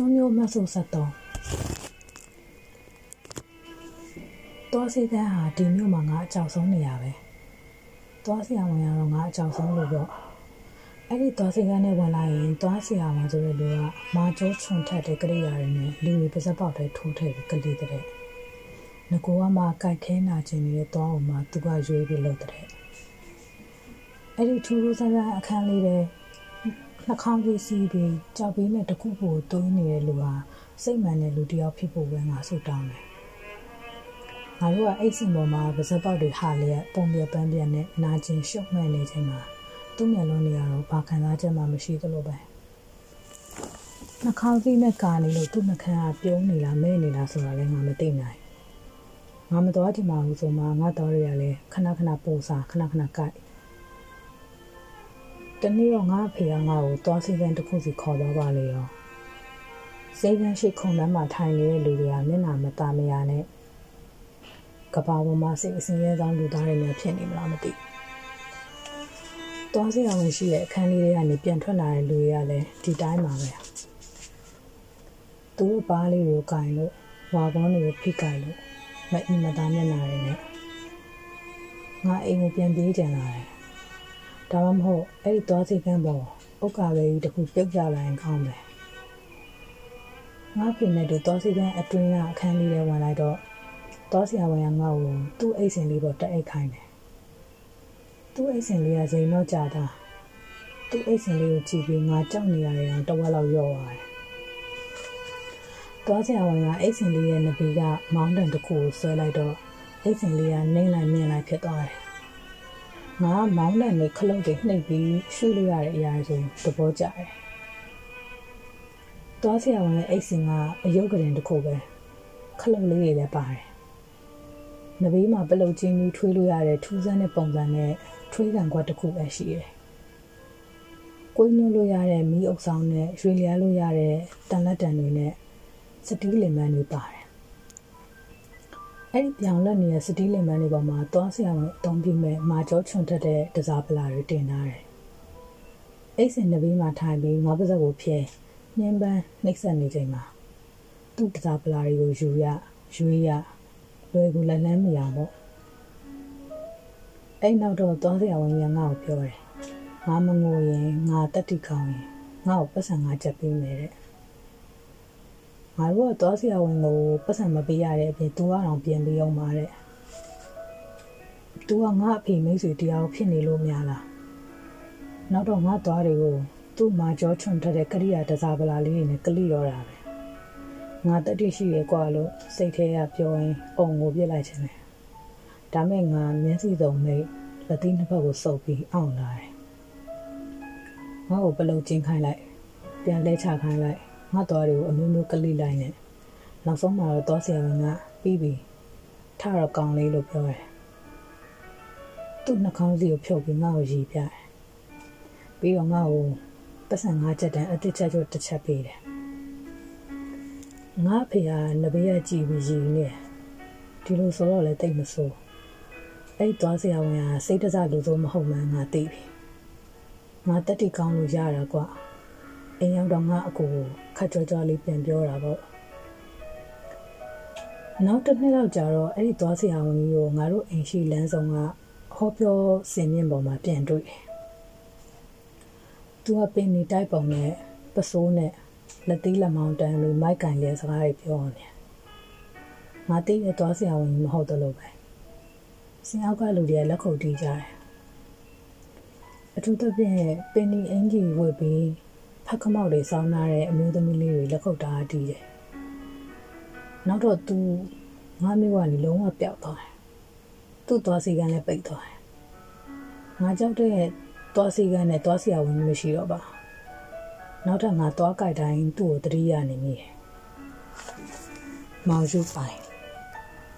ကျွန်းမျိုးမဆု73တောစီကန်းဟာဒီမြို့မှာငါအကြောက်ဆုံးနေရပဲတောစီအောင်ဝင်ရတော့ငါအကြောက်ဆုံးလို့ပေါ့အဲ့ဒီတောစီကန်းနဲ့ဝင်လာရင်တောစီအောင်ဝင်ဆိုတဲ့လူကမာကျောချွန်ထက်တဲ့ကရိယာတွေနဲ့လူတွေပါစက်ပေါက်တွေထိုးထည့်ပြီးကလေးတဲ့ငကိုကမှကြိုက်ခဲနာခြင်းနေတဲ့တောအောင်မှသူကရွေးပြီးလုပ်တဲ့အဲ့ဒီထူးထူးဆန်းဆန်းအခန်းလေးတဲ့ နှာခေါင်းကြီးစီးပြီးကြောက်ပြီးနဲ့တခုခုတိုးနေတဲ့လူဟာစိတ်မှန်တဲ့လူတစ်ယောက်ဖြစ်ဖို့ပဲငါဆုတောင်းတယ်။ငါတို့ကအိတ်စင်ပေါ်မှာပါဇက်ပေါက်တွေဟာလျက်ပုံပြပန်းပြနဲ့နာကျင်ရှုပ်မှန်နေချိန်မှာသူ့မျက်လုံးတွေကတော့ဘာခံစားချက်မှမရှိသလိုပဲ။နှာခေါင်းကြီးနဲ့ကာနေလို့သူ့နှာခမ်းကပြုံးနေလားမဲနေလားဆိုတာလည်းငါမသိနိုင်။ငါမတော်ချင်ပါဘူးဆိုမှငါတော်ရရလဲခဏခဏပို့စားခဏခဏကြိုက် တနေ့တော့ငါအဖေကငါ့ကိုသွားစီကန်တစ်ခုစီခေါ်သွားပါလေရောစေကန်းရှိခုံလမ်းမှာထိုင်နေတဲ့လူတွေကမျက်နှာမตาမရနဲ့ကဘာပေါ်မှာစိတ်အစင်းရဲဆောင်လူသားတွေနဲ့ဖြစ်နေမလားမသိသွားစီအောင်ရှိတဲ့အခန်းလေးတွေကနေပြန်ထွက်လာတဲ့လူတွေကလည်းဒီတိုင်းပါပဲသူတို့ပါးလေးကိုကင်လို့ဝါကောင်းတွေကိုဖိကင်လို့မအင်မသားမျက်နှာတွေနဲ့ငါအိမ်ကိုပြန်ပြေးကြလာတယ် ဒါမှမဟုတ်အဲ့ဒီသွားစီကန်းပေါ်ဥက္ကာလေးကြီးတစ်ခုပြုတ်ကြလာရင်ကောင်းတယ်ငါဖေနဲ့တူသွားစီကန်းအတွင်းကအခန်းလေးထဲဝင်လိုက်တော့သွားစီရဝင်ကငါ့ကိုသူ့အိတ်စင်လေးပေါ်တက်အိတ်ခိုင်းတယ်သူ့အိတ်စင်လေးကစိန်တော့ကြာတာသူ့အိတ်စင်လေးကိုကြည့်ပြီးငါကြောက်နေရတယ်တော့တဝက်လောက်ရော့သွားတယ်သွားစီရဝင်ကအိတ်စင်လေးရဲ့နဘေးကမောင်းတန်တစ်ခုကိုဆွဲလိုက်တော့အိတ်စင်လေးကနှိမ့်လိုက်မြင်လိုက်ဖြစ်သွားတယ် ငါမောင်းတဲ့နဲ့ခလုတ်တွေနှိပ်ပြီးရှုလို့ရတဲ့အရာဆိုသဘောကျတယ်။သွားဆရာဝန်ရဲ့အိတ်စင်ကအယုတ်ကရင်တစ်ခုပဲခလုတ်လေးတွေလည်းပါတယ်။နဘေးမှာပလုတ်ချင်းကြီးထွေးလို့ရတဲ့ထူးဆန်းတဲ့ပုံစံနဲ့ထွေးကန်ကွက်တစ်ခုပဲရှိတယ်။ကိုင်းညွှန်းလို့ရတဲ့မီးအုပ်ဆောင်နဲ့ရွှေလျားလို့ရတဲ့တန်လက်တန်တွေနဲ့စတီးလင်မန်းတွေပါတယ် အဲ့ဒီပြောင်လက်နေတဲ့စတီးလင်မန်းတွေပေါ်မှာသွားဆရာဝန်အသုံးပြုမဲ့မာကျောချွန်ထက်တဲ့တစားပလာတွေတင်ထားတယ်။အိတ်စင်နဘေးမှာထိုင်ပြီးငါးပါးစပ်ကိုဖြဲနှင်းပန်းနှိပ်စက်နေချိန်မှာသူ့တစားပလာတွေကိုယူရရွေးရလွယ်ကူလက်လန်းမရပေါ့။အဲ့နောက်တော့သွားဆရာဝန်ကငါ့ကိုပြောတယ်။ငါမငိုရင်ငါတက်တိကောင်းရင်ငါ့ကိုပတ်စံငါချက်ပေးမယ်တဲ့။ ငါတို့ကသွားဆရာဝန်ကိုပတ်စံမပေးရတဲ့အပြင်သူကတော့ပြန်ပြီးအောင်ပါတဲ့သူကငါအဖေမိတ်ဆွေတရားကိုဖြစ်နေလို့များလားနောက်တော့ငါသွားတွေကိုသူ့မှာကြောချွန်ထတဲ့ကရိယာတစားပလာလေးတွေနဲ့ကလိတော့တာပဲငါတတိရှိရဲ့ကွာလို့စိတ်ထဲကပြောရင်ပုံကိုပြစ်လိုက်ခြင်းပဲဒါမဲ့ငါမျက်စိစုံမိတ်လက်သေးနှစ်ဖက်ကိုစုပ်ပြီးအောင်လာတယ်ငါ့ကိုပလုံချင်းခိုင်းလိုက်ပြန်လဲချခိုင်းလိုက် ငါသွားတွေကိုအမျိုးမျိုးကလိလိုက်နဲ့နောက်ဆုံးမှာတော့သွားဆရာဝန်ကပြီးပြီထတော့ကောင်းလေးလို့ပြောတယ်သူ့နှာခေါင်းစီကိုဖြုတ်ပြီးငါ့ကိုရီပြတယ်ပြီးတော့ငါ့ကိုပတ်စံငါးချက်တန်းအတစ်ချက်ချို့တစ်ချက်ပေးတယ်ငါဖေကနဘေးရကြည့်ပြီးရီနေဒီလိုဆိုတော့လည်းတိတ်မဆိုးအဲ့သွားဆရာဝန်ကစိတ်တစလူဆိုးမဟုတ်မှန်းငါသိပြီငါတက်တီကောင်းလို့ရတာကွာ အိမ်ရောက်တော့ငါအကိုခက်ကြွကြွလေးပြန်ပြောတာပေါ့နောက်တစ်နှစ်လောက်ကြာတော့အဲ့ဒီသွားဆရာဝန်ကြီးကိုငါတို့အိမ်ရှိလမ်းဆောင်ကဟောပြောစင်မြင့်ပေါ်မှာပြန်တွေ့တယ်။သူကပင်နေတိုက်ပုံနဲ့ပစိုးနဲ့လက်သေးလက်မောင်းတန်းလို့မိုက်ကန်လဲစကားတွေပြောနေ။ငါသိတဲ့သွားဆရာဝန်ကြီးမဟုတ်တော့လို့ပဲ။စင်အောက်ကလူတွေကလက်ခုပ်တီးကြတယ်။အထူးသဖြင့်ပင်နီအင်ကြီးဝတ်ပြီး ဖက်ခမောက်တွေစောင်းထားတဲ့အမျိုးသမီးလေးတွေလက်ခုပ်တားတီးတယ်။နောက်တော့သူငါမျိုးကနေလုံးဝပျောက်သွားတယ်။သူ့သွားစီကန်းလည်းပိတ်သွားတယ်။ငါကြောက်တဲ့သွားစီကန်းနဲ့သွားစီရဝင်မရှိတော့ပါ။နောက်ထပ်ငါသွားကြိုက်တိုင်းသူ့ကိုတတိယနေမိတယ်။မောင်စုပိုင်